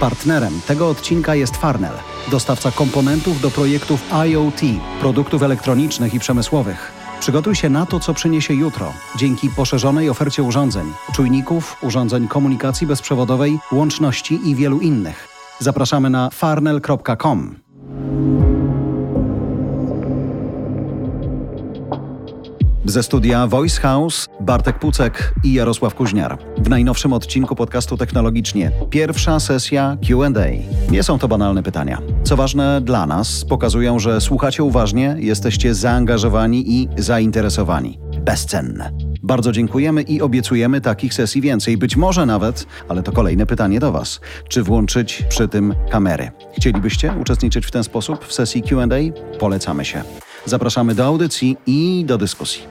Partnerem tego odcinka jest Farnell, dostawca komponentów do projektów IoT, produktów elektronicznych i przemysłowych. Przygotuj się na to, co przyniesie jutro, dzięki poszerzonej ofercie urządzeń, czujników, urządzeń komunikacji bezprzewodowej, łączności i wielu innych. Zapraszamy na farnell.com. Ze studia Voice House Bartek Pucek i Jarosław Kuźniar. W najnowszym odcinku podcastu Technologicznie pierwsza sesja QA. Nie są to banalne pytania. Co ważne dla nas, pokazują, że słuchacie uważnie, jesteście zaangażowani i zainteresowani. Bezcenne. Bardzo dziękujemy i obiecujemy takich sesji więcej. Być może nawet, ale to kolejne pytanie do Was. Czy włączyć przy tym kamery? Chcielibyście uczestniczyć w ten sposób w sesji QA? Polecamy się. Zapraszamy do audycji i do dyskusji.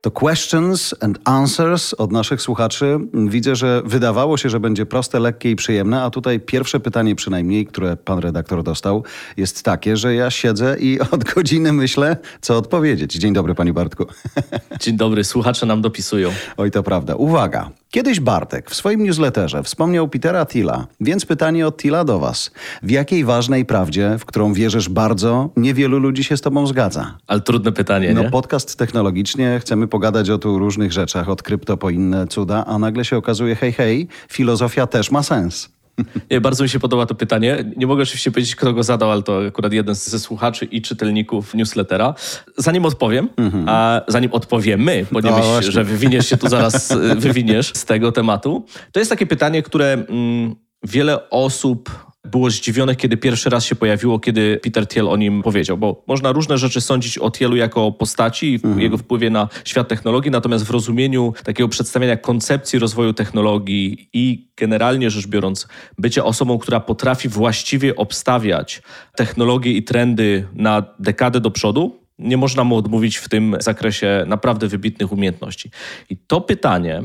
To questions and answers od naszych słuchaczy. Widzę, że wydawało się, że będzie proste, lekkie i przyjemne, a tutaj pierwsze pytanie przynajmniej, które pan redaktor dostał, jest takie, że ja siedzę i od godziny myślę, co odpowiedzieć. Dzień dobry, panie Bartku. Dzień dobry, słuchacze nam dopisują. Oj, to prawda. Uwaga. Kiedyś Bartek w swoim newsletterze wspomniał Petera Tilla, więc pytanie od Tilla do was. W jakiej ważnej prawdzie, w którą wierzysz bardzo, niewielu ludzi się z tobą zgadza? Ale trudne pytanie, No nie? podcast technologicznie, chcemy pogadać o tu różnych rzeczach, od krypto po inne cuda, a nagle się okazuje, hej, hej, filozofia też ma sens. nie? Bardzo mi się podoba to pytanie. Nie mogę oczywiście powiedzieć, kto go zadał, ale to akurat jeden ze słuchaczy i czytelników newslettera. Zanim odpowiem, a zanim odpowiemy, bo nie myśl, właśnie. że wywiniesz się tu zaraz, y, wywiniesz z tego tematu, to jest takie pytanie, które mm, wiele osób było zdziwionych, kiedy pierwszy raz się pojawiło, kiedy Peter Thiel o nim powiedział, bo można różne rzeczy sądzić o Thielu jako postaci i w jego wpływie na świat technologii, natomiast w rozumieniu takiego przedstawiania koncepcji rozwoju technologii i generalnie rzecz biorąc, bycie osobą, która potrafi właściwie obstawiać technologie i trendy na dekadę do przodu, nie można mu odmówić w tym zakresie naprawdę wybitnych umiejętności. I to pytanie,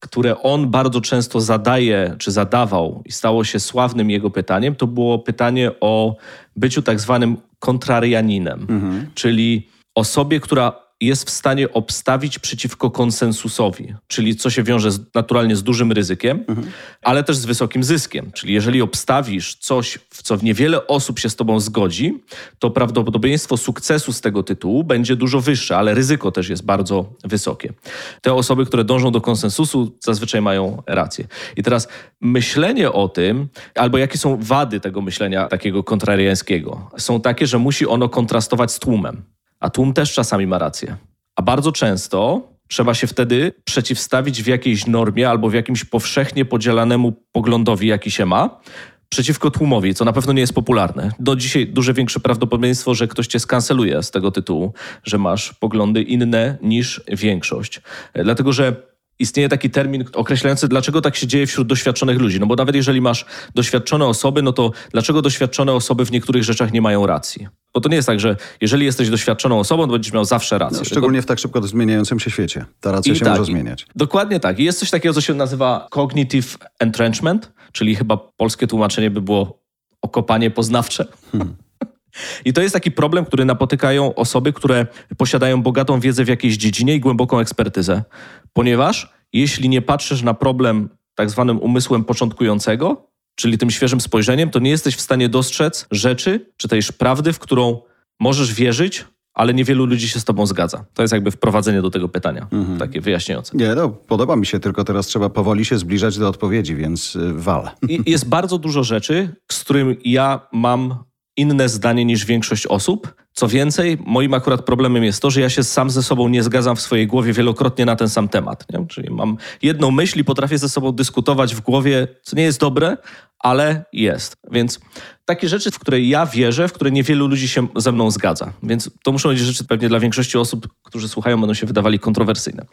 które on bardzo często zadaje, czy zadawał i stało się sławnym jego pytaniem, to było pytanie o byciu tak zwanym kontrarianinem, czyli osobie, która jest w stanie obstawić przeciwko konsensusowi, czyli co się wiąże z, naturalnie z dużym ryzykiem, ale też z wysokim zyskiem. Czyli jeżeli obstawisz coś, w co niewiele osób się z tobą zgodzi, to prawdopodobieństwo sukcesu z tego tytułu będzie dużo wyższe, ale ryzyko też jest bardzo wysokie. Te osoby, które dążą do konsensusu, zazwyczaj mają rację. I teraz myślenie o tym, albo jakie są wady tego myślenia takiego kontrariańskiego, są takie, że musi ono kontrastować z tłumem. A tłum też czasami ma rację. A bardzo często trzeba się wtedy przeciwstawić w jakiejś normie albo w jakimś powszechnie podzielanemu poglądowi, jaki się ma, przeciwko tłumowi, co na pewno nie jest popularne. Do dzisiaj duże większe prawdopodobieństwo, że ktoś cię skanceluje z tego tytułu, że masz poglądy inne niż większość. E, Dlatego, że istnieje taki termin określający, dlaczego tak się dzieje wśród doświadczonych ludzi. No bo nawet jeżeli masz doświadczone osoby, no to dlaczego doświadczone osoby w niektórych rzeczach nie mają racji? Bo to nie jest tak, że jeżeli jesteś doświadczoną osobą, to będziesz miał zawsze rację. No, szczególnie w tak szybko zmieniającym się świecie. Ta racja się tak, może zmieniać. Dokładnie tak. I jest coś takiego, co się nazywa cognitive entrenchment, czyli chyba polskie tłumaczenie by było okopanie poznawcze. I to jest taki problem, który napotykają osoby, które posiadają bogatą wiedzę w jakiejś dziedzinie i głęboką ekspertyzę. Ponieważ jeśli nie patrzysz na problem tak zwanym umysłem początkującego, czyli tym świeżym spojrzeniem, to nie jesteś w stanie dostrzec rzeczy, czy też prawdy, w którą możesz wierzyć, ale niewielu ludzi się z tobą zgadza. To jest jakby wprowadzenie do tego pytania, takie wyjaśniające. Nie, no, podoba mi się, tylko teraz trzeba powoli się zbliżać do odpowiedzi, więc y, wal. Jest bardzo dużo rzeczy, z którym ja mam inne zdanie niż większość osób. Co więcej, moim akurat problemem jest to, że ja się sam ze sobą nie zgadzam w swojej głowie wielokrotnie na ten sam temat. Nie? Czyli mam jedną myśl i potrafię ze sobą dyskutować w głowie, co nie jest dobre, ale jest. Więc takie rzeczy, w które ja wierzę, w które niewielu ludzi się ze mną zgadza. Więc to muszą być rzeczy pewnie dla większości osób, którzy słuchają, będą się wydawali kontrowersyjne.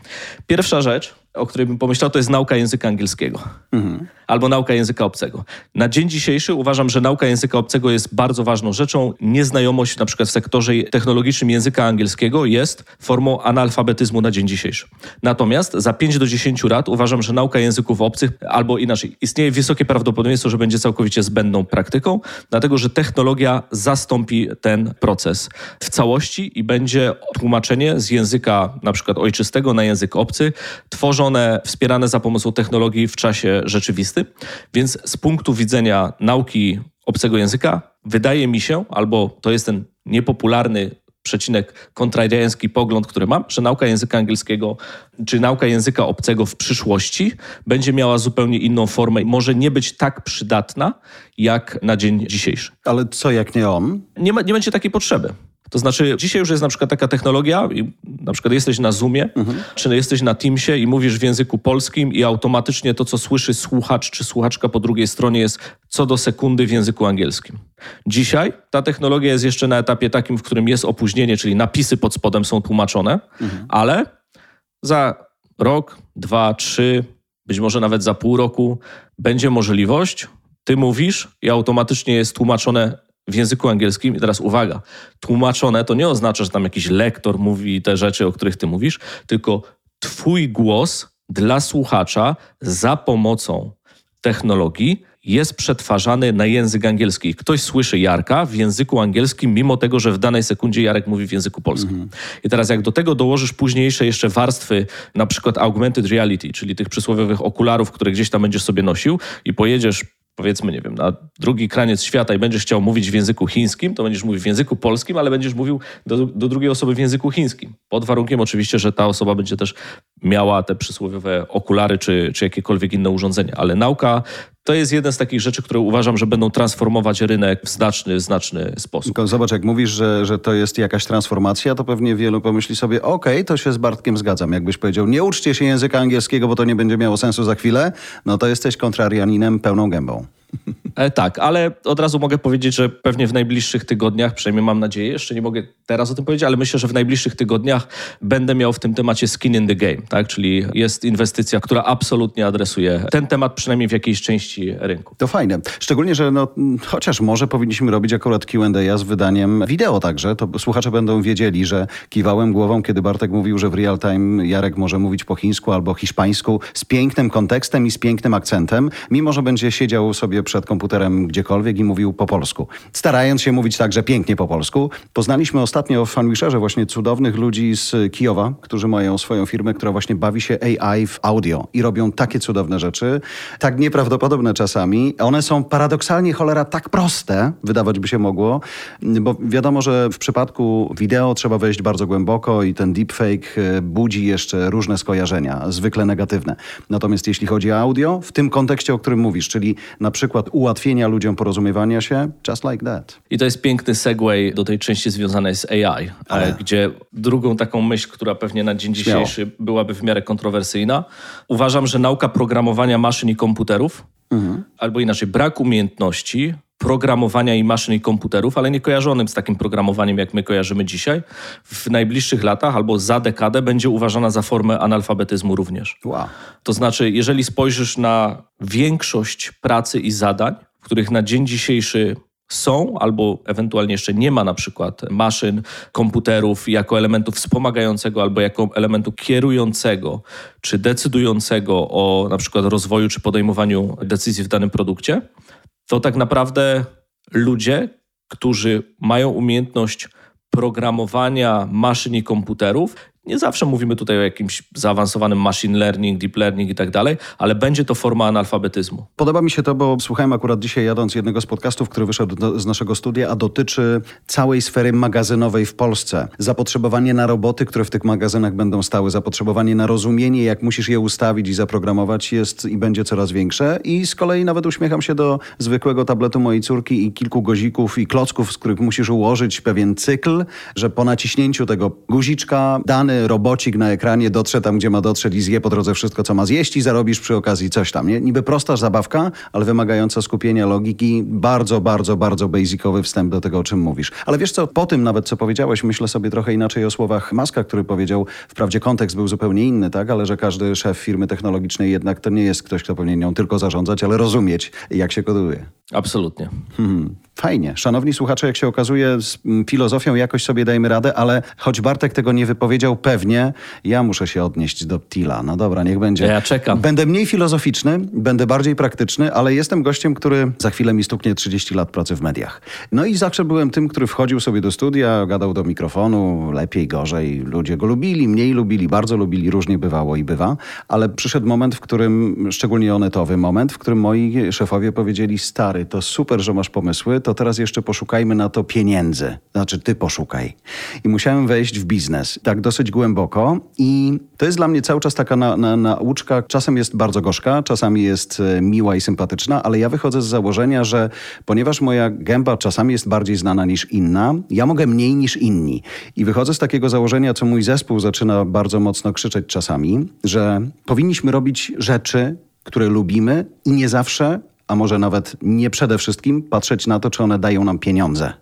Pierwsza rzecz, o której bym pomyślał, to jest nauka języka angielskiego. Mhm. Albo nauka języka obcego. Na dzień dzisiejszy uważam, że nauka języka obcego jest bardzo ważną rzeczą. Nieznajomość na przykład w sektorze technologicznym języka angielskiego jest formą analfabetyzmu na dzień dzisiejszy. Natomiast za 5 do 10 lat uważam, że nauka języków obcych, albo inaczej, istnieje wysokie prawdopodobieństwo, że będzie całkowicie zbędną praktyką, dlatego że technologia zastąpi ten proces w całości i będzie tłumaczenie z języka na przykład ojczystego na język obcy, tworzone, wspierane za pomocą technologii w czasie rzeczywistym. Więc z punktu widzenia nauki obcego języka, wydaje mi się, albo to jest ten niepopularny przecinek kontrariański pogląd, który mam, że nauka języka angielskiego czy nauka języka obcego w przyszłości będzie miała zupełnie inną formę i może nie być tak przydatna jak na dzień dzisiejszy. Ale co jak nie on? Nie, ma, nie będzie takiej potrzeby. To znaczy, dzisiaj już jest na przykład taka technologia, na przykład jesteś na Zoomie, mhm. czy jesteś na Teamsie i mówisz w języku polskim i automatycznie to, co słyszy słuchacz czy słuchaczka po drugiej stronie jest co do sekundy w języku angielskim. Dzisiaj ta technologia jest jeszcze na etapie takim, w którym jest opóźnienie, czyli napisy pod spodem są tłumaczone, mhm. ale za rok, dwa, trzy, być może nawet za pół roku będzie możliwość, ty mówisz i automatycznie jest tłumaczone w języku angielskim, i teraz uwaga, tłumaczone to nie oznacza, że tam jakiś lektor mówi te rzeczy, o których ty mówisz, tylko twój głos dla słuchacza za pomocą technologii jest przetwarzany na język angielski. Ktoś słyszy Jarka w języku angielskim, mimo tego, że w danej sekundzie Jarek mówi w języku polskim. Mhm. I teraz jak do tego dołożysz późniejsze jeszcze warstwy, na przykład augmented reality, czyli tych przysłowiowych okularów, które gdzieś tam będziesz sobie nosił i pojedziesz powiedzmy, nie wiem, na drugi kraniec świata i będziesz chciał mówić w języku chińskim, to będziesz mówił w języku polskim, ale będziesz mówił do, do drugiej osoby w języku chińskim. Pod warunkiem oczywiście, że ta osoba będzie też miała te przysłowiowe okulary czy, czy jakiekolwiek inne urządzenia. Ale nauka to jest jeden z takich rzeczy, które uważam, że będą transformować rynek w znaczny, znaczny sposób. Tylko zobacz, jak mówisz, że, że to jest jakaś transformacja, to pewnie wielu pomyśli sobie, okej, okay, to się z Bartkiem zgadzam. Jakbyś powiedział, nie uczcie się języka angielskiego, bo to nie będzie miało sensu za chwilę, no to jesteś kontrarianinem pełną gębą. E, tak, ale od razu mogę powiedzieć, że pewnie w najbliższych tygodniach, przynajmniej mam nadzieję, jeszcze nie mogę teraz o tym powiedzieć, ale myślę, że w najbliższych tygodniach będę miał w tym temacie skin in the game, tak? czyli jest inwestycja, która absolutnie adresuje ten temat, przynajmniej w jakiejś części rynku. To fajne. Szczególnie, że no, chociaż może powinniśmy robić akurat Q&A z wydaniem wideo także, to słuchacze będą wiedzieli, że kiwałem głową, kiedy Bartek mówił, że w real time Jarek może mówić po chińsku albo hiszpańsku z pięknym kontekstem i z pięknym akcentem, mimo że będzie siedział sobie przed komputerem gdziekolwiek i mówił po polsku. Starając się mówić także pięknie po polsku. Poznaliśmy ostatnio w Fanwisherze właśnie cudownych ludzi z Kijowa, którzy mają swoją firmę, która właśnie bawi się AI w audio i robią takie cudowne rzeczy, tak nieprawdopodobne czasami. One są paradoksalnie cholera tak proste, wydawać by się mogło, bo wiadomo, że w przypadku wideo trzeba wejść bardzo głęboko i ten deepfake e, budzi jeszcze różne skojarzenia, zwykle negatywne. Natomiast jeśli chodzi o audio, w tym kontekście, o którym mówisz, czyli na przykład ułatwienia ludziom porozumiewania się, just like that. I to jest piękny segue do tej części związanej z AI, Ale... gdzie drugą taką myśl, która pewnie na dzień dzisiejszy Śmiało. byłaby w miarę kontrowersyjna, uważam, że nauka programowania maszyn i komputerów, mhm. albo inaczej brak umiejętności programowania i maszyn i komputerów, ale nie kojarzonym z takim programowaniem, jak my kojarzymy dzisiaj, w najbliższych latach albo za dekadę będzie uważana za formę analfabetyzmu również. Wow. To znaczy, jeżeli spojrzysz na większość pracy i zadań, w których na dzień dzisiejszy są, albo ewentualnie jeszcze nie ma na przykład maszyn, komputerów jako elementu wspomagającego albo jako elementu kierującego czy decydującego o na przykład rozwoju czy podejmowaniu decyzji w danym produkcie, to tak naprawdę ludzie, którzy mają umiejętność programowania maszyn i komputerów. Nie zawsze mówimy tutaj o jakimś zaawansowanym machine learning, deep learning i tak dalej, ale będzie to forma analfabetyzmu. Podoba mi się to, bo słuchałem akurat dzisiaj jadąc jednego z podcastów, który wyszedł do, z naszego studia, a dotyczy całej sfery magazynowej w Polsce. Zapotrzebowanie na roboty, które w tych magazynach będą stały, zapotrzebowanie na rozumienie, jak musisz je ustawić i zaprogramować jest i będzie coraz większe. I z kolei nawet uśmiecham się do zwykłego tabletu mojej córki i kilku guzików i klocków, z których musisz ułożyć pewien cykl, że po naciśnięciu tego guziczka dany robocik na ekranie dotrze tam, gdzie ma dotrzeć i zje po drodze wszystko, co ma zjeść i zarobisz przy okazji coś tam. Nie? Niby prosta zabawka, ale wymagająca skupienia logiki. Bardzo, bardzo, bardzo basicowy wstęp do tego, o czym mówisz. Ale wiesz co, po tym nawet, co powiedziałeś, myślę sobie trochę inaczej o słowach Maska, który powiedział, wprawdzie kontekst był zupełnie inny, tak, ale że każdy szef firmy technologicznej jednak to nie jest ktoś, kto powinien nią tylko zarządzać, ale rozumieć, jak się koduje. Absolutnie. Hmm, fajnie. Szanowni słuchacze, jak się okazuje, z filozofią jakoś sobie dajmy radę, ale choć Bartek tego nie wypowiedział pewnie, ja muszę się odnieść do Tila. No dobra, niech będzie. Ja czekam. Będę mniej filozoficzny, będę bardziej praktyczny, ale jestem gościem, który za chwilę mi stuknie 30 lat pracy w mediach. No i zawsze byłem tym, który wchodził sobie do studia, gadał do mikrofonu, lepiej, gorzej. Ludzie go lubili, mniej lubili, bardzo lubili, różnie bywało i bywa, ale przyszedł moment, w którym, szczególnie onetowy moment, w którym moi szefowie powiedzieli, stary, to super, że masz pomysły, to teraz jeszcze poszukajmy na to pieniędzy. Znaczy, ty poszukaj. I musiałem wejść w biznes, tak dosyć głęboko i to jest dla mnie cały czas taka na, na, nauczka, czasem jest bardzo gorzka, czasami jest e, miła i sympatyczna, ale ja wychodzę z założenia, że ponieważ moja gęba czasami jest bardziej znana niż inna, ja mogę mniej niż inni. I wychodzę z takiego założenia, co mój zespół zaczyna bardzo mocno krzyczeć czasami, że powinniśmy robić rzeczy, które lubimy i nie zawsze, a może nawet nie przede wszystkim patrzeć na to, czy one dają nam pieniądze.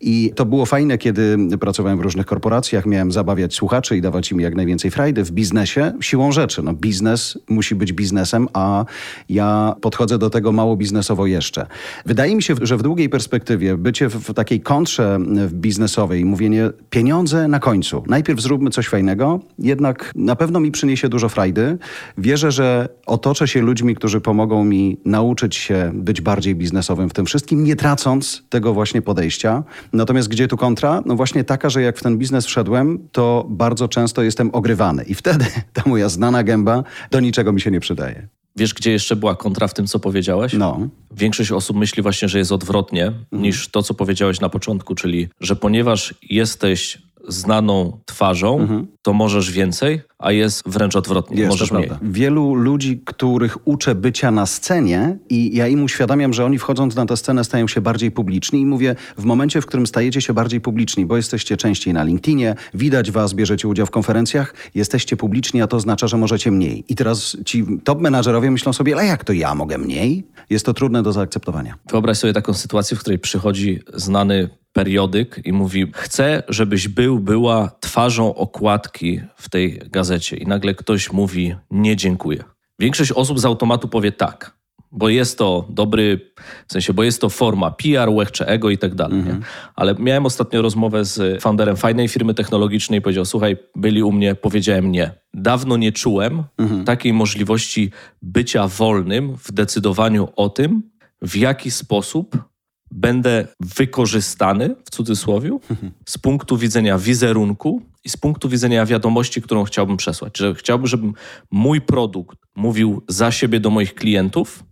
I to było fajne, kiedy pracowałem w różnych korporacjach, miałem zabawiać słuchaczy i dawać im jak najwięcej frajdy w biznesie. Siłą rzeczy, no biznes musi być biznesem, a ja podchodzę do tego mało biznesowo jeszcze. Wydaje mi się, że w długiej perspektywie bycie w takiej kontrze biznesowej, mówienie pieniądze na końcu. Najpierw zróbmy coś fajnego, jednak na pewno mi przyniesie dużo frajdy. Wierzę, że otoczę się ludźmi, którzy pomogą mi nauczyć się być bardziej biznesowym w tym wszystkim, nie tracąc tego właśnie podejścia Natomiast gdzie tu kontra? No właśnie taka, że jak w ten biznes wszedłem, to bardzo często jestem ogrywany. I wtedy ta moja znana gęba do niczego mi się nie przydaje. Wiesz, gdzie jeszcze była kontra w tym, co powiedziałeś? No. Większość osób myśli właśnie, że jest odwrotnie mhm. niż to, co powiedziałeś na początku, czyli że ponieważ jesteś znaną twarzą, mhm. to możesz więcej, a jest wręcz odwrotnie. Jest, możesz mniej. Wielu ludzi, których uczę bycia na scenie i ja im uświadamiam, że oni wchodząc na tę scenę stają się bardziej publiczni i mówię, w momencie, w którym stajecie się bardziej publiczni, bo jesteście częściej na LinkedInie, widać was, bierzecie udział w konferencjach, jesteście publiczni, a to oznacza, że możecie mniej. I teraz ci top menadżerowie myślą sobie, ale jak to ja mogę mniej? Jest to trudne do zaakceptowania. Wyobraź sobie taką sytuację, w której przychodzi znany periodyk i mówi: Chcę, żebyś był, była twarzą okładki w tej gazecie. I nagle ktoś mówi: Nie dziękuję. Większość osób z automatu powie tak, bo jest to dobry, w sensie, bo jest to forma PR, łechcze ego i tak dalej. -hmm. Ale miałem ostatnio rozmowę z founderem fajnej firmy technologicznej i powiedział: Słuchaj, byli u mnie, powiedziałem nie. Dawno nie czułem -hmm. takiej możliwości bycia wolnym w decydowaniu o tym, w jaki sposób będę wykorzystany, w cudzysłowie, z punktu widzenia wizerunku i z punktu widzenia wiadomości, którą chciałbym przesłać. Że chciałbym, żeby mój produkt mówił za siebie do moich klientów,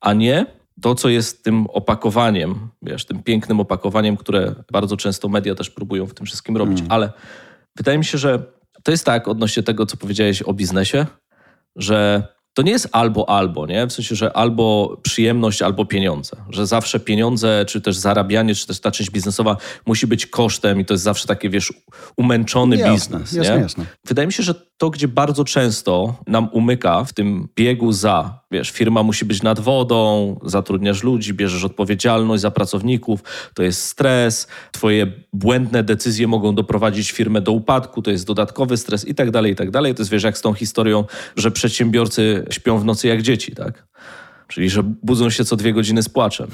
a nie to, co jest tym opakowaniem, wiesz, tym pięknym opakowaniem, które bardzo często media też próbują w tym wszystkim robić. Mm. Ale wydaje mi się, że to jest tak odnośnie tego, co powiedziałeś o biznesie, że to nie jest albo albo, nie? W sensie, że albo przyjemność, albo pieniądze. Że zawsze pieniądze, czy też zarabianie, czy też ta część biznesowa musi być kosztem i to jest zawsze takie, wiesz, umęczony jasne, biznes. Jasne, nie? jasne. Wydaje mi się, że to, gdzie bardzo często nam umyka w tym biegu za, wiesz, firma musi być nad wodą, zatrudniasz ludzi, bierzesz odpowiedzialność za pracowników, to jest stres, twoje błędne decyzje mogą doprowadzić firmę do upadku, to jest dodatkowy stres i tak dalej, i tak dalej. To jest, wiesz, jak z tą historią, że przedsiębiorcy śpią w nocy jak dzieci, tak? Czyli, że budzą się co dwie godziny z płaczem.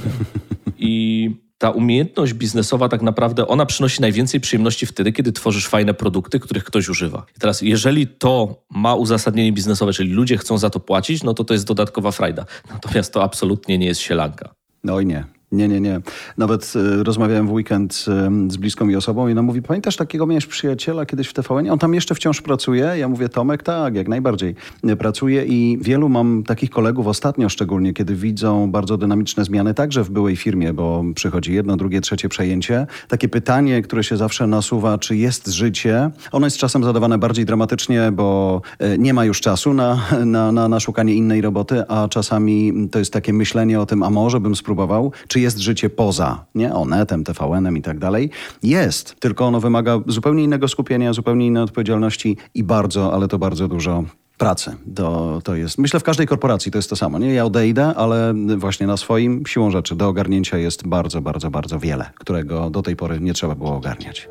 I ta umiejętność biznesowa tak naprawdę ona przynosi najwięcej przyjemności wtedy, kiedy tworzysz fajne produkty, których ktoś używa. I teraz, jeżeli to ma uzasadnienie biznesowe, czyli ludzie chcą za to płacić, no to to jest dodatkowa frajda. Natomiast to absolutnie nie jest sielanka. No i nie. Nie, nie, nie. Nawet y, rozmawiałem w weekend y, z bliską mi osobą i ona mówi, pamiętasz takiego miałeś przyjaciela kiedyś w TVN? On tam jeszcze wciąż pracuje? Ja mówię, Tomek, tak, jak najbardziej pracuje i wielu mam takich kolegów ostatnio szczególnie, kiedy widzą bardzo dynamiczne zmiany także w byłej firmie, bo przychodzi jedno, drugie, trzecie przejęcie. Takie pytanie, które się zawsze nasuwa, czy jest życie? Ono jest czasem zadawane bardziej dramatycznie, bo y, nie ma już czasu na, na, na, na szukanie innej roboty, a czasami to jest takie myślenie o tym, a może bym spróbował, czy jest życie poza, nie? Onetem, TVN-em i tak dalej. Jest, tylko ono wymaga zupełnie innego skupienia, zupełnie innej odpowiedzialności i bardzo, ale to bardzo dużo pracy. To, to jest, myślę, w każdej korporacji to jest to samo. Nie, ja odejdę, ale właśnie na swoim siłą rzeczy do ogarnięcia jest bardzo, bardzo, bardzo wiele, którego do tej pory nie trzeba było ogarniać.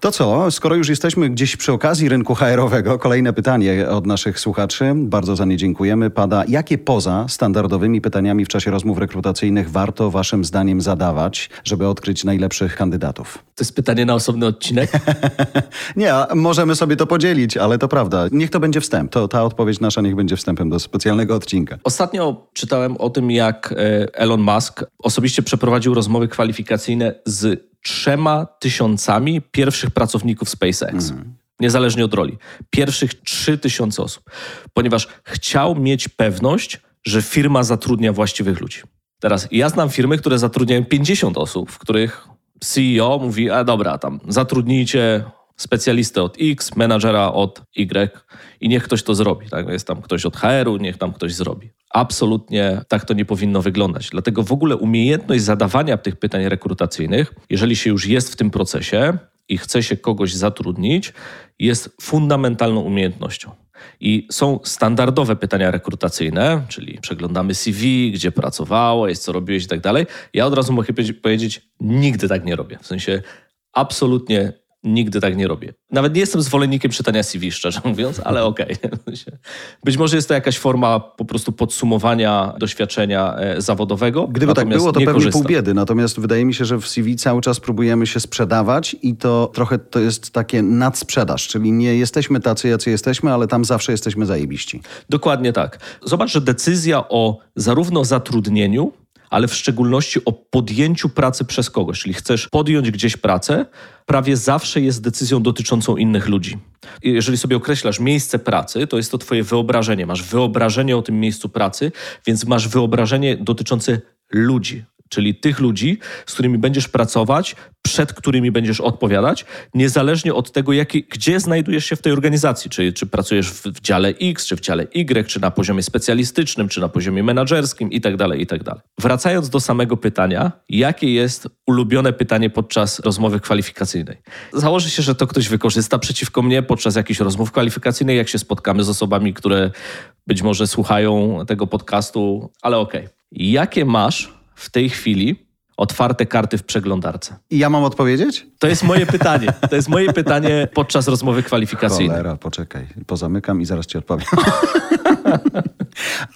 To co, skoro już jesteśmy gdzieś przy okazji rynku HR-owego, kolejne pytanie od naszych słuchaczy. Bardzo za nie dziękujemy. Pada, jakie poza standardowymi pytaniami w czasie rozmów rekrutacyjnych warto waszym zdaniem zadawać, żeby odkryć najlepszych kandydatów? To jest pytanie na osobny odcinek? nie, możemy sobie to podzielić, ale to prawda. Niech to będzie wstęp. To ta odpowiedź nasza niech będzie wstępem do specjalnego odcinka. Ostatnio czytałem o tym, jak e, Elon Musk osobiście przeprowadził rozmowy kwalifikacyjne z trzema tysiącami pierwszych pracowników SpaceX. Mm. Niezależnie od roli. Pierwszych trzy tysiące osób. Ponieważ chciał mieć pewność, że firma zatrudnia właściwych ludzi. Teraz ja znam firmy, które zatrudniają 50 osób, w których CEO mówi, a dobra, tam zatrudnijcie specjalistę od X, menadżera od Y i niech ktoś to zrobi. Tak? Jest tam ktoś od HR-u, niech tam ktoś zrobi. Absolutnie tak to nie powinno wyglądać. Dlatego w ogóle umiejętność zadawania tych pytań rekrutacyjnych, jeżeli się już jest w tym procesie i chce się kogoś zatrudnić, jest fundamentalną umiejętnością. I są standardowe pytania rekrutacyjne, czyli przeglądamy CV, gdzie pracowałeś, co robiłeś i tak dalej. Ja od razu mogę powiedzieć, nigdy tak nie robię. W sensie absolutnie Nigdy tak nie robię. Nawet nie jestem zwolennikiem czytania CV, szczerze mówiąc, ale okej. Okay. Być może jest to jakaś forma po prostu podsumowania doświadczenia e, zawodowego. Gdyby tak było, to pewnie korzystam. pół biedy. Natomiast wydaje mi się, że w CV cały czas próbujemy się sprzedawać i to trochę to jest takie nadsprzedaż, czyli nie jesteśmy tacy, jacy jesteśmy, ale tam zawsze jesteśmy zajebiści. Dokładnie tak. Zobacz, że decyzja o zarówno zatrudnieniu, ale w szczególności o podjęciu pracy przez kogoś, czyli chcesz podjąć gdzieś pracę, prawie zawsze jest decyzją dotyczącą innych ludzi. Jeżeli sobie określasz miejsce pracy, to jest to Twoje wyobrażenie. Masz wyobrażenie o tym miejscu pracy, więc masz wyobrażenie dotyczące ludzi, czyli tych ludzi, z którymi będziesz pracować, przed którymi będziesz odpowiadać, niezależnie od tego, jaki, gdzie znajdujesz się w tej organizacji. Czy, czy pracujesz w, w dziale X, czy w dziale Y, czy na poziomie specjalistycznym, czy na poziomie menedżerskim itd., tak itd. Tak Wracając do samego pytania, jakie jest ulubione pytanie podczas rozmowy kwalifikacyjnej? Założę się, że to ktoś wykorzysta przeciwko mnie podczas jakichś rozmów kwalifikacyjnych, jak się spotkamy z osobami, które być może słuchają tego podcastu, ale okej. Okay. Jakie masz w tej chwili otwarte karty w przeglądarce? I ja mam odpowiedzieć? To jest moje pytanie. To jest moje pytanie podczas rozmowy kwalifikacyjnej. Cholera, poczekaj. Pozamykam i zaraz ci odpowiem.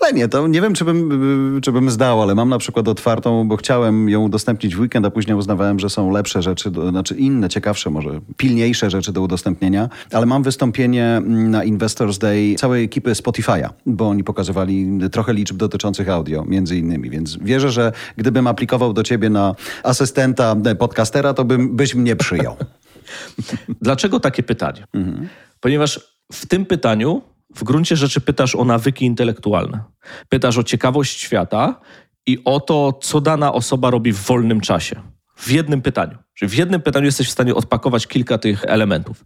ale nie, to nie wiem, czy bym, czy bym zdał, ale mam na przykład otwartą, bo chciałem ją udostępnić w weekend, a później uznawałem, że są lepsze rzeczy, do, znaczy inne, ciekawsze może, pilniejsze rzeczy do udostępnienia, ale mam wystąpienie na Investors Day całej ekipy Spotify'a, bo oni pokazywali trochę liczb dotyczących audio, między innymi, więc wierzę, że gdybym aplikował do ciebie na asystenta podcastera, to bym, byś mnie przyjął. Dlaczego takie pytanie? Mhm. Ponieważ w tym pytaniu w gruncie rzeczy pytasz o nawyki intelektualne. Pytasz o ciekawość świata i o to, co dana osoba robi w wolnym czasie. W jednym pytaniu. Czyli w jednym pytaniu jesteś w stanie odpakować kilka tych elementów.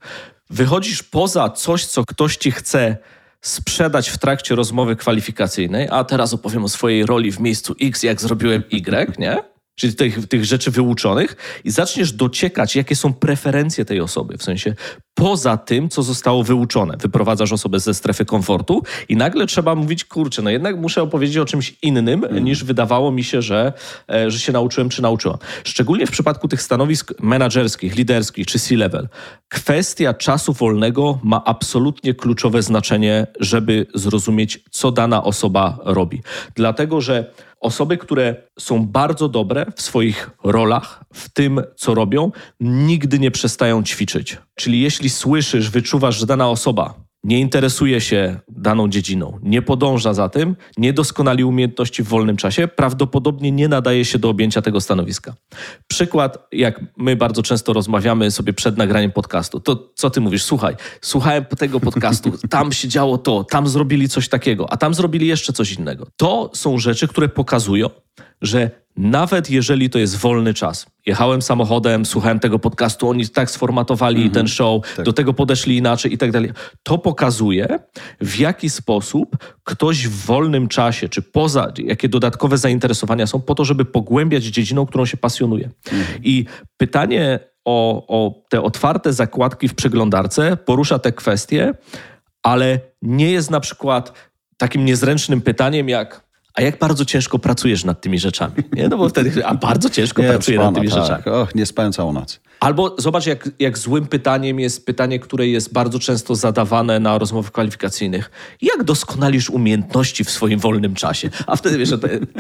Wychodzisz poza coś, co ktoś ci chce sprzedać w trakcie rozmowy kwalifikacyjnej, a teraz opowiem o swojej roli w miejscu X, jak zrobiłem Y, nie? Czyli tych, tych rzeczy wyuczonych, i zaczniesz dociekać, jakie są preferencje tej osoby, w sensie poza tym, co zostało wyuczone. Wyprowadzasz osobę ze strefy komfortu i nagle trzeba mówić, kurczę, no jednak muszę opowiedzieć o czymś innym, mm. niż wydawało mi się, że, e, że się nauczyłem czy nauczyłam. Szczególnie w przypadku tych stanowisk menedżerskich, liderskich czy C-level. Kwestia czasu wolnego ma absolutnie kluczowe znaczenie, żeby zrozumieć, co dana osoba robi. Dlatego, że Osoby, które są bardzo dobre w swoich rolach, w tym, co robią, nigdy nie przestają ćwiczyć. Czyli jeśli słyszysz, wyczuwasz, że dana osoba nie interesuje się daną dziedziną, nie podąża za tym, nie doskonali umiejętności w wolnym czasie, prawdopodobnie nie nadaje się do objęcia tego stanowiska. Przykład, jak my bardzo często rozmawiamy sobie przed nagraniem podcastu, to co ty mówisz? Słuchaj, słuchałem tego podcastu, tam się działo to, tam zrobili coś takiego, a tam zrobili jeszcze coś innego. To są rzeczy, które pokazują, że nawet jeżeli to jest wolny czas. Jechałem samochodem, słuchałem tego podcastu, oni tak sformatowali -hmm. ten show, tak. do tego podeszli inaczej i tak dalej. To pokazuje, w jaki sposób ktoś w wolnym czasie, czy poza, jakie dodatkowe zainteresowania są po to, żeby pogłębiać dziedziną, którą się pasjonuje. -hmm. I pytanie o, o te otwarte zakładki w przeglądarce porusza te kwestie, ale nie jest na przykład takim niezręcznym pytaniem jak a jak bardzo ciężko pracujesz nad tymi rzeczami? Nie? No bo wtedy, a bardzo ciężko nie, pracuję nad tymi tak. rzeczami. Och, nie spałem całą noc. Albo zobacz, jak, jak złym pytaniem jest pytanie, które jest bardzo często zadawane na rozmowach kwalifikacyjnych. Jak doskonalisz umiejętności w swoim wolnym czasie? A wtedy wiesz,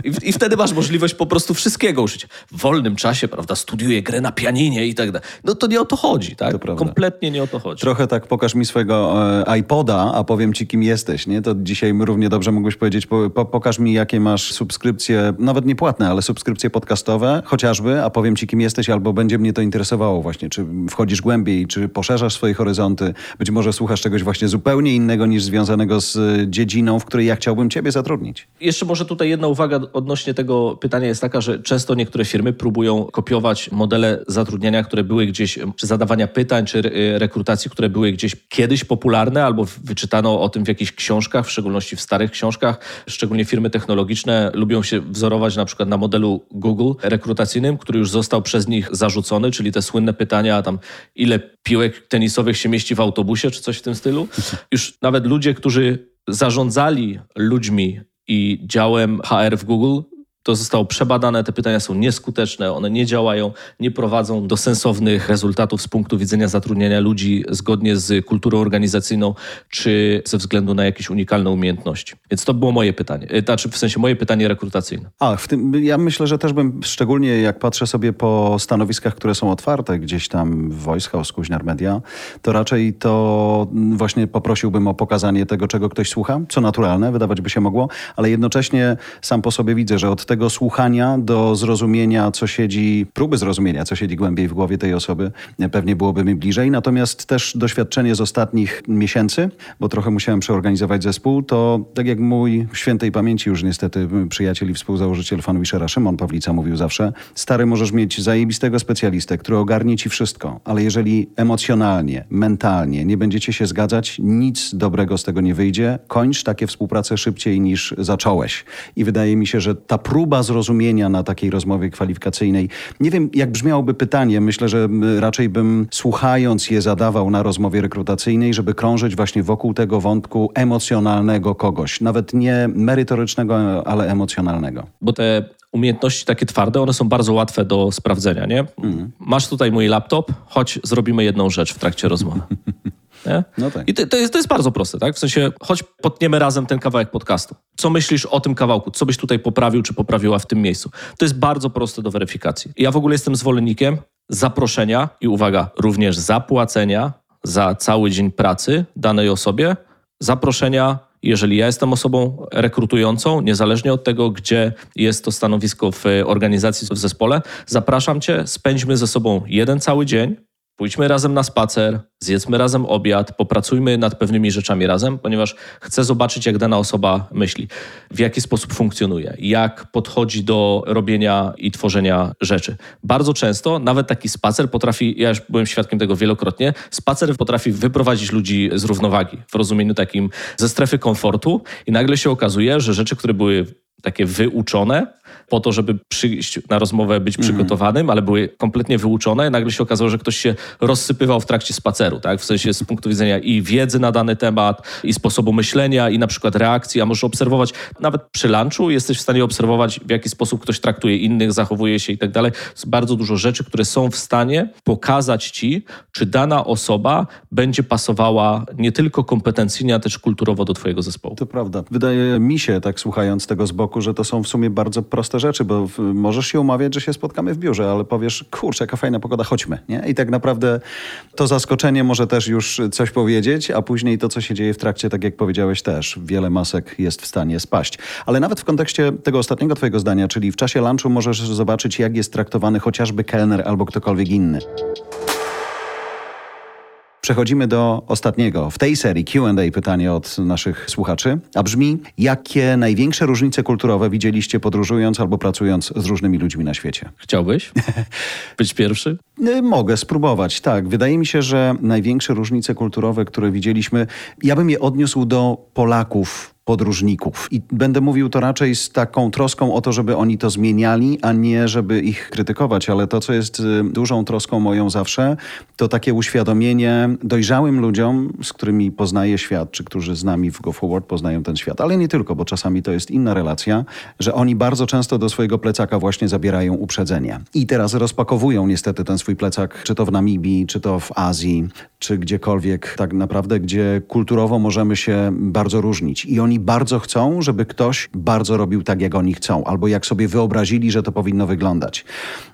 i, i, wtedy masz możliwość po prostu wszystkiego użyć. W wolnym czasie, prawda, studiuję grę na pianinie i tak dalej. No to nie o to chodzi, tak? To Kompletnie nie o to chodzi. Trochę tak pokaż mi swojego e, iPoda, a powiem ci, kim jesteś, nie? To dzisiaj równie dobrze mógłbyś powiedzieć, po, po, pokaż mi, jakie masz subskrypcje, nawet nie płatne, ale subskrypcje podcastowe, chociażby, a powiem ci, kim jesteś, albo będzie mnie to interesowało właśnie, czy wchodzisz głębiej, czy poszerzasz swoje horyzonty, być może słuchasz czegoś właśnie zupełnie innego niż związanego z e, dziedziną, w której ja chciałbym ciebie zatrudnić. Jeszcze może tutaj jedna uwaga odnośnie tego pytania jest taka, że często niektóre firmy próbują kopiować modele zatrudniania, które były gdzieś, czy zadawania pytań, czy e, rekrutacji, które były gdzieś kiedyś popularne, albo wyczytano o tym w jakichś książkach, w szczególności w starych książkach. Szczególnie firmy technologiczne lubią się wzorować na przykład na modelu Google rekrutacyjnym, który już został przez nich zarzucony, czyli te słynne pytania, tam ile piłek tenisowych się mieści w autobusie, czy coś w tym stylu. Już nawet ludzie, którzy zarządzali ludźmi i działem HR w Google, to zostało przebadane, te pytania są nieskuteczne, one nie działają, nie prowadzą do sensownych rezultatów z punktu widzenia zatrudniania ludzi zgodnie z kulturą organizacyjną, czy ze względu na jakieś unikalne umiejętności. Więc to było moje pytanie, e, znaczy w sensie moje pytanie rekrutacyjne. A, w tym, ja myślę, że też bym, szczególnie jak patrzę sobie po stanowiskach, które są otwarte gdzieś tam w Voice House, Kuźniar Media, to raczej to właśnie poprosiłbym o pokazanie tego, czego ktoś słucha, co naturalne, wydawać by się mogło, ale jednocześnie sam po sobie widzę, że od tego słuchania do zrozumienia, co siedzi, próby zrozumienia, co siedzi głębiej w głowie tej osoby, pewnie byłoby mi bliżej. Natomiast też doświadczenie z ostatnich miesięcy, bo trochę musiałem przeorganizować zespół, to tak jak mój świętej pamięci już niestety przyjaciel i współzałożyciel Fanwishera Szymon Pawlica mówił zawsze, stary możesz mieć zajebistego specjalistę, który ogarnie ci wszystko, ale jeżeli emocjonalnie, mentalnie nie będziecie się zgadzać, nic dobrego z tego nie wyjdzie. Kończ takie współpracę szybciej niż zacząłeś. I wydaje mi się, że ta próba próba zrozumienia na takiej rozmowie kwalifikacyjnej. Nie wiem, jak brzmiałoby pytanie. Myślę, że raczej bym słuchając je zadawał na rozmowie rekrutacyjnej, żeby krążyć właśnie wokół tego wątku emocjonalnego kogoś. Nawet nie merytorycznego, ale emocjonalnego. Bo te umiejętności takie twarde, one są bardzo łatwe do sprawdzenia, nie? Mm. Masz tutaj mój laptop, chodź zrobimy jedną rzecz w trakcie rozmowy. No tak. I to, to, jest, to jest bardzo proste, tak? W sensie, choć potniemy razem ten kawałek podcastu. Co myślisz o tym kawałku? Co byś tutaj poprawił czy poprawiła w tym miejscu? To jest bardzo proste do weryfikacji. Ja w ogóle jestem zwolennikiem zaproszenia i uwaga, również zapłacenia za cały dzień pracy danej osobie, zaproszenia jeżeli ja jestem osobą rekrutującą, niezależnie od tego, gdzie jest to stanowisko w organizacji, w zespole, zapraszam Cię, spędźmy ze sobą jeden cały dzień, Pójdźmy razem na spacer, zjedzmy razem obiad, popracujmy nad pewnymi rzeczami razem, ponieważ chcę zobaczyć, jak dana osoba myśli, w jaki sposób funkcjonuje, jak podchodzi do robienia i tworzenia rzeczy. Bardzo często nawet taki spacer potrafi, ja już byłem świadkiem tego wielokrotnie, spacer potrafi wyprowadzić ludzi z równowagi w rozumieniu takim ze strefy komfortu i nagle się okazuje, że rzeczy, które były takie wyuczone, po to, żeby przyjść na rozmowę, być mhm. przygotowanym, ale były kompletnie wyuczone. Nagle się okazało, że ktoś się rozsypywał w trakcie spaceru, tak? W sensie z punktu widzenia i wiedzy na dany temat, i sposobu myślenia, i na przykład reakcji, a możesz obserwować, nawet przy lunchu jesteś w stanie obserwować, w jaki sposób ktoś traktuje innych, zachowuje się i tak dalej. Jest bardzo dużo rzeczy, które są w stanie pokazać ci, czy dana osoba będzie pasowała nie tylko kompetencyjnie, ale też kulturowo do twojego zespołu. To prawda. Wydaje mi się, tak słuchając tego z boku, że to są w sumie bardzo proste rzeczy, bo możesz się umawiać, że się spotkamy w biurze, ale powiesz, kurczę, jaka fajna pogoda, chodźmy. Nie? I tak naprawdę to zaskoczenie może też już coś powiedzieć, a później to, co się dzieje w trakcie, tak jak powiedziałeś też, wiele masek jest w stanie spaść. Ale nawet w kontekście tego ostatniego twojego zdania, czyli w czasie lunchu możesz zobaczyć, jak jest traktowany chociażby kelner albo ktokolwiek inny. Przechodzimy do ostatniego w tej serii QA pytanie od naszych słuchaczy, a brzmi: jakie największe różnice kulturowe widzieliście podróżując albo pracując z różnymi ludźmi na świecie? Chciałbyś być pierwszy? Y, mogę spróbować, tak. Wydaje mi się, że największe różnice kulturowe, które widzieliśmy, ja bym je odniósł do Polaków podróżników. I będę mówił to raczej z taką troską o to, żeby oni to zmieniali, a nie żeby ich krytykować. Ale to, co jest y, dużą troską moją zawsze, to takie uświadomienie dojrzałym ludziom, z którymi poznaję świat, czy którzy z nami w Go Forward poznają ten świat. Ale nie tylko, bo czasami to jest inna relacja, że oni bardzo często do swojego plecaka właśnie zabierają uprzedzenie. I teraz rozpakowują niestety ten swój plecak, czy to w Namibii, czy to w Azji, czy gdziekolwiek tak naprawdę, gdzie kulturowo możemy się bardzo różnić. I oni oni bardzo chcą, żeby ktoś bardzo robił tak, jak oni chcą, albo jak sobie wyobrazili, że to powinno wyglądać.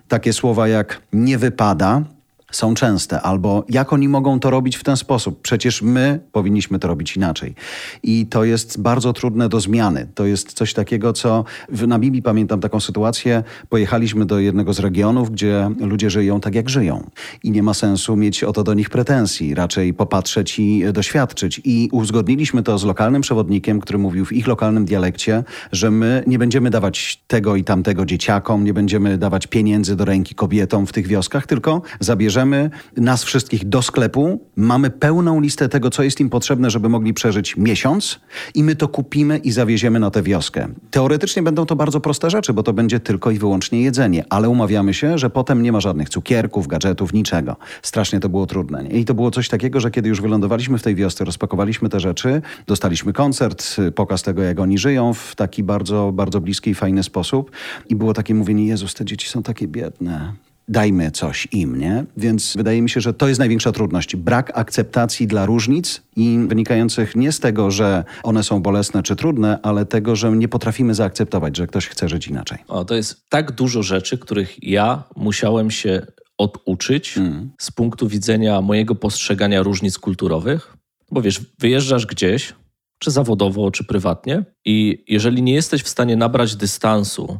Takie słowa jak nie wypada, są częste, albo jak oni mogą to robić w ten sposób? Przecież my powinniśmy to robić inaczej. I to jest bardzo trudne do zmiany. To jest coś takiego, co w Namibii pamiętam taką sytuację. Pojechaliśmy do jednego z regionów, gdzie ludzie żyją tak, jak żyją. I nie ma sensu mieć o to do nich pretensji, raczej popatrzeć i doświadczyć. I uzgodniliśmy to z lokalnym przewodnikiem, który mówił w ich lokalnym dialekcie, że my nie będziemy dawać tego i tamtego dzieciakom, nie będziemy dawać pieniędzy do ręki kobietom w tych wioskach, tylko zabierzemy bierzemy nas wszystkich do sklepu, mamy pełną listę tego, co jest im potrzebne, żeby mogli przeżyć miesiąc i my to kupimy i zawieziemy na tę wioskę. Teoretycznie będą to bardzo proste rzeczy, bo to będzie tylko i wyłącznie jedzenie, ale umawiamy się, że potem nie ma żadnych cukierków, gadżetów, niczego. Strasznie to było trudne. I to było coś takiego, że kiedy już wylądowaliśmy w tej wiosce, rozpakowaliśmy te rzeczy, dostaliśmy koncert, pokaz tego, jak oni żyją w taki bardzo, bardzo bliski i fajny sposób i było takie mówienie, Jezus, te dzieci są takie biedne dajmy coś im, nie? Więc wydaje mi się, że to jest największa trudność. Brak akceptacji dla różnic i wynikających nie z tego, że one są bolesne czy trudne, ale tego, że nie potrafimy zaakceptować, że ktoś chce żyć inaczej. O, to jest tak dużo rzeczy, których ja musiałem się oduczyć mm. z punktu widzenia mojego postrzegania różnic kulturowych. Bo wiesz, wyjeżdżasz gdzieś, czy zawodowo, czy prywatnie, i jeżeli nie jesteś w stanie nabrać dystansu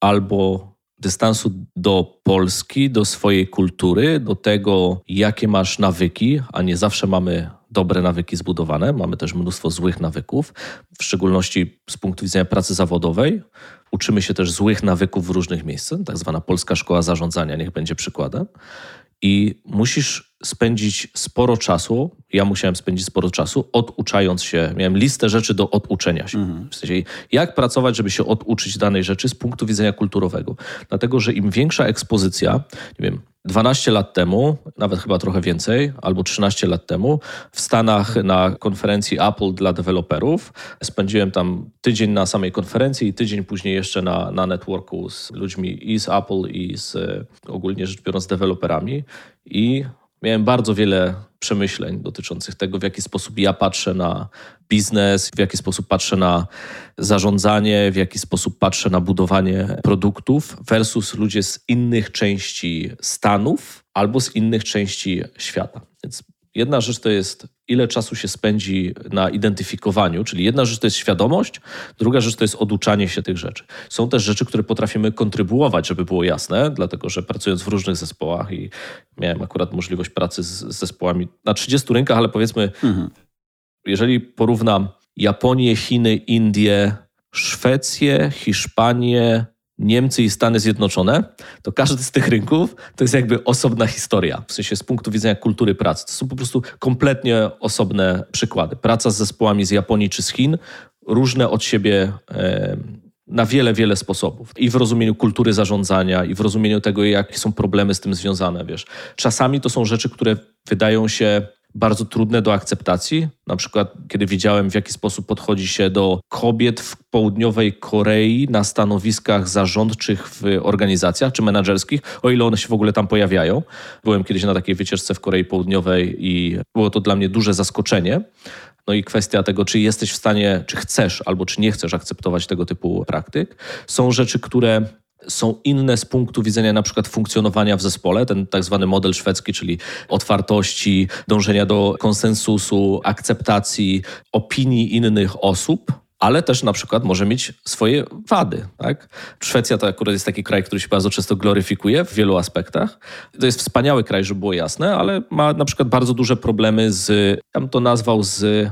albo dystansu do Polski, do swojej kultury, do tego, jakie masz nawyki, a nie zawsze mamy dobre nawyki zbudowane, mamy też mnóstwo złych nawyków, w szczególności z punktu widzenia pracy zawodowej. Uczymy się też złych nawyków w różnych miejscach, tak zwana polska szkoła zarządzania, niech będzie przykładem. I musisz spędzić sporo czasu, ja musiałem spędzić sporo czasu oduczając się, miałem listę rzeczy do oduczenia się. Mhm. W sensie, jak pracować, żeby się oduczyć danej rzeczy z punktu widzenia kulturowego. Dlatego, że im większa ekspozycja, nie wiem, 12 lat temu, nawet chyba trochę więcej, albo 13 lat temu, w Stanach na konferencji Apple dla deweloperów. Spędziłem tam tydzień na samej konferencji i tydzień później jeszcze na, na networku z ludźmi i z Apple, i z ogólnie rzecz biorąc deweloperami. I miałem bardzo wiele przemyśleń dotyczących tego, w jaki sposób ja patrzę na biznes, w jaki sposób patrzę na zarządzanie, w jaki sposób patrzę na budowanie produktów versus ludzie z innych części Stanów albo z innych części świata. Więc Jedna rzecz to jest, ile czasu się spędzi na identyfikowaniu, czyli jedna rzecz to jest świadomość, druga rzecz to jest oduczanie się tych rzeczy. Są też rzeczy, które potrafimy kontrybuować, żeby było jasne, dlatego że pracując w różnych zespołach i miałem akurat możliwość pracy z, z zespołami na 30 rynkach, ale powiedzmy, mhm. jeżeli porównam Japonię, Chiny, Indię, Szwecję, Hiszpanię, Niemcy i Stany Zjednoczone, to każdy z tych rynków to jest jakby osobna historia, w sensie z punktu widzenia kultury pracy. To są po prostu kompletnie osobne przykłady. Praca z zespołami z Japonii czy z Chin, różne od siebie na wiele, wiele sposobów. I w rozumieniu kultury zarządzania, i w rozumieniu tego, jakie są problemy z tym związane, wiesz. Czasami to są rzeczy, które wydają się bardzo trudne do akceptacji. Na przykład, kiedy widziałem, w jaki sposób podchodzi się do kobiet w południowej Korei na stanowiskach zarządczych w organizacjach czy menedżerskich, o ile one się w ogóle tam pojawiają. Byłem kiedyś na takiej wycieczce w Korei Południowej i było to dla mnie duże zaskoczenie. No i kwestia tego, czy jesteś w stanie, czy chcesz albo czy nie chcesz akceptować tego typu praktyk. Są rzeczy, które są inne z punktu widzenia na przykład funkcjonowania w zespole, ten tak zwany model szwedzki, czyli otwartości, dążenia do konsensusu, akceptacji opinii innych osób ale też na przykład może mieć swoje wady. Tak? Szwecja to akurat jest taki kraj, który się bardzo często gloryfikuje w wielu aspektach. To jest wspaniały kraj, żeby było jasne, ale ma na przykład bardzo duże problemy z, bym to nazwał, z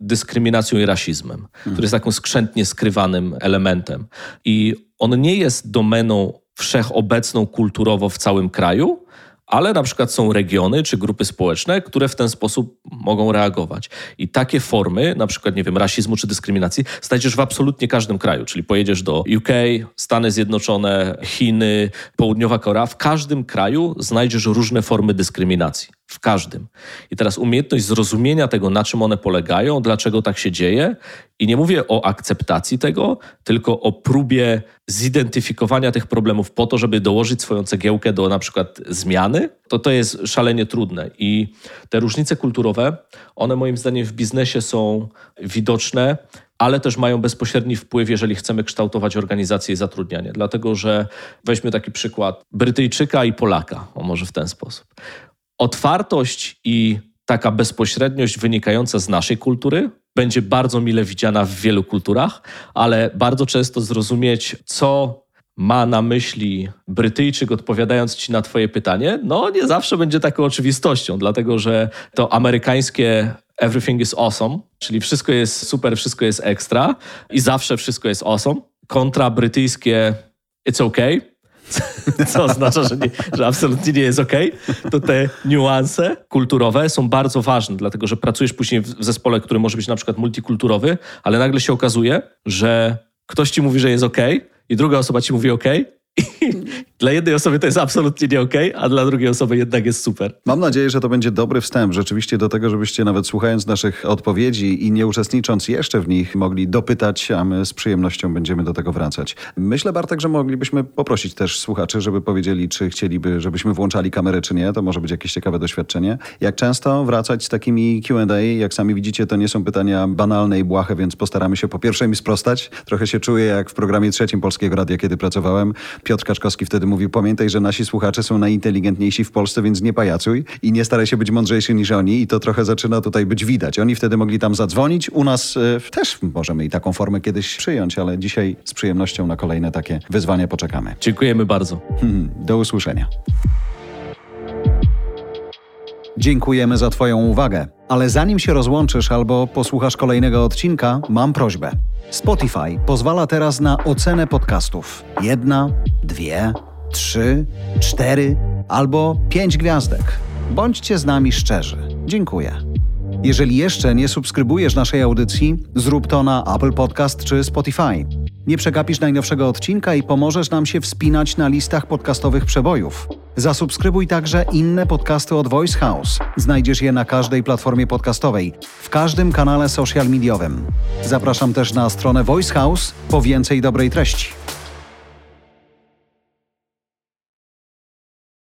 dyskryminacją i rasizmem, który jest takim skrzętnie skrywanym elementem. I on nie jest domeną wszechobecną kulturowo w całym kraju, ale na przykład są regiony czy grupy społeczne, które w ten sposób mogą reagować. I takie formy, na przykład, nie wiem, rasizmu czy dyskryminacji, znajdziesz w absolutnie każdym kraju. Czyli pojedziesz do UK, Stany Zjednoczone, Chiny, Południowa Korea. W każdym kraju znajdziesz różne formy dyskryminacji. W każdym. I teraz umiejętność zrozumienia tego, na czym one polegają, dlaczego tak się dzieje. I nie mówię o akceptacji tego, tylko o próbie zidentyfikowania tych problemów po to, żeby dołożyć swoją cegiełkę do na przykład zmiany, to to jest szalenie trudne. I te różnice kulturowe, one moim zdaniem w biznesie są widoczne ale też mają bezpośredni wpływ, jeżeli chcemy kształtować organizację i zatrudnianie. Dlatego, że weźmy taki przykład Brytyjczyka i Polaka, o może w ten sposób otwartość i taka bezpośredniość wynikająca z naszej kultury będzie bardzo mile widziana w wielu kulturach, ale bardzo często zrozumieć, co ma na myśli Brytyjczyk, odpowiadając ci na Twoje pytanie, no nie zawsze będzie taką oczywistością, dlatego że to amerykańskie everything is awesome, czyli wszystko jest super, wszystko jest ekstra i zawsze wszystko jest awesome, kontra brytyjskie it's okay, co oznacza, że, nie, że absolutnie nie jest ok, to te niuanse kulturowe są bardzo ważne, dlatego że pracujesz później w zespole, który może być na przykład multikulturowy, ale nagle się okazuje, że ktoś ci mówi, że jest ok, i druga osoba ci mówi ok, dla jednej osoby to jest absolutnie nie okej, okay, a dla drugiej osoby jednak jest super. Mam nadzieję, że to będzie dobry wstęp rzeczywiście do tego, żebyście nawet słuchając naszych odpowiedzi i nie uczestnicząc jeszcze w nich mogli dopytać, a my z przyjemnością będziemy do tego wracać. Myślę, Bartek, że moglibyśmy poprosić też słuchaczy, żeby powiedzieli, czy chcieliby, żebyśmy włączali kamerę, czy nie. To może być jakieś ciekawe doświadczenie. Jak często wracać z takimi Q&A? Jak sami widzicie, to nie są pytania banalne i błahe, więc postaramy się po pierwsze mi sprostać. Trochę się czuję jak w programie trzecim Polskiego Radia, kiedy pracowałem. Piotr Kaczkowski wtedy mówił, pamiętaj, że nasi słuchacze są najinteligentniejsi w Polsce, więc nie pajacuj i nie staraj się być mądrzejszy niż oni i to trochę zaczyna tutaj być widać. Oni wtedy mogli tam zadzwonić, u nas y, też możemy i taką formę kiedyś przyjąć, ale dzisiaj z przyjemnością na kolejne takie wyzwania poczekamy. Dziękujemy bardzo. Hmm, do usłyszenia. Dziękujemy za Twoją uwagę, ale zanim się rozłączysz albo posłuchasz kolejnego odcinka, mam prośbę. Spotify pozwala teraz na ocenę podcastów. Jedna, dwie, trzy, cztery albo pięć gwiazdek. Bądźcie z nami szczerzy. Dziękuję. Jeżeli jeszcze nie subskrybujesz naszej audycji, zrób to na Apple Podcast czy Spotify. Nie przegapisz najnowszego odcinka i pomożesz nam się wspinać na listach podcastowych przebojów. Zasubskrybuj także inne podcasty od Voice House. Znajdziesz je na każdej platformie podcastowej, w każdym kanale social mediowym. Zapraszam też na stronę Voice House po więcej dobrej treści.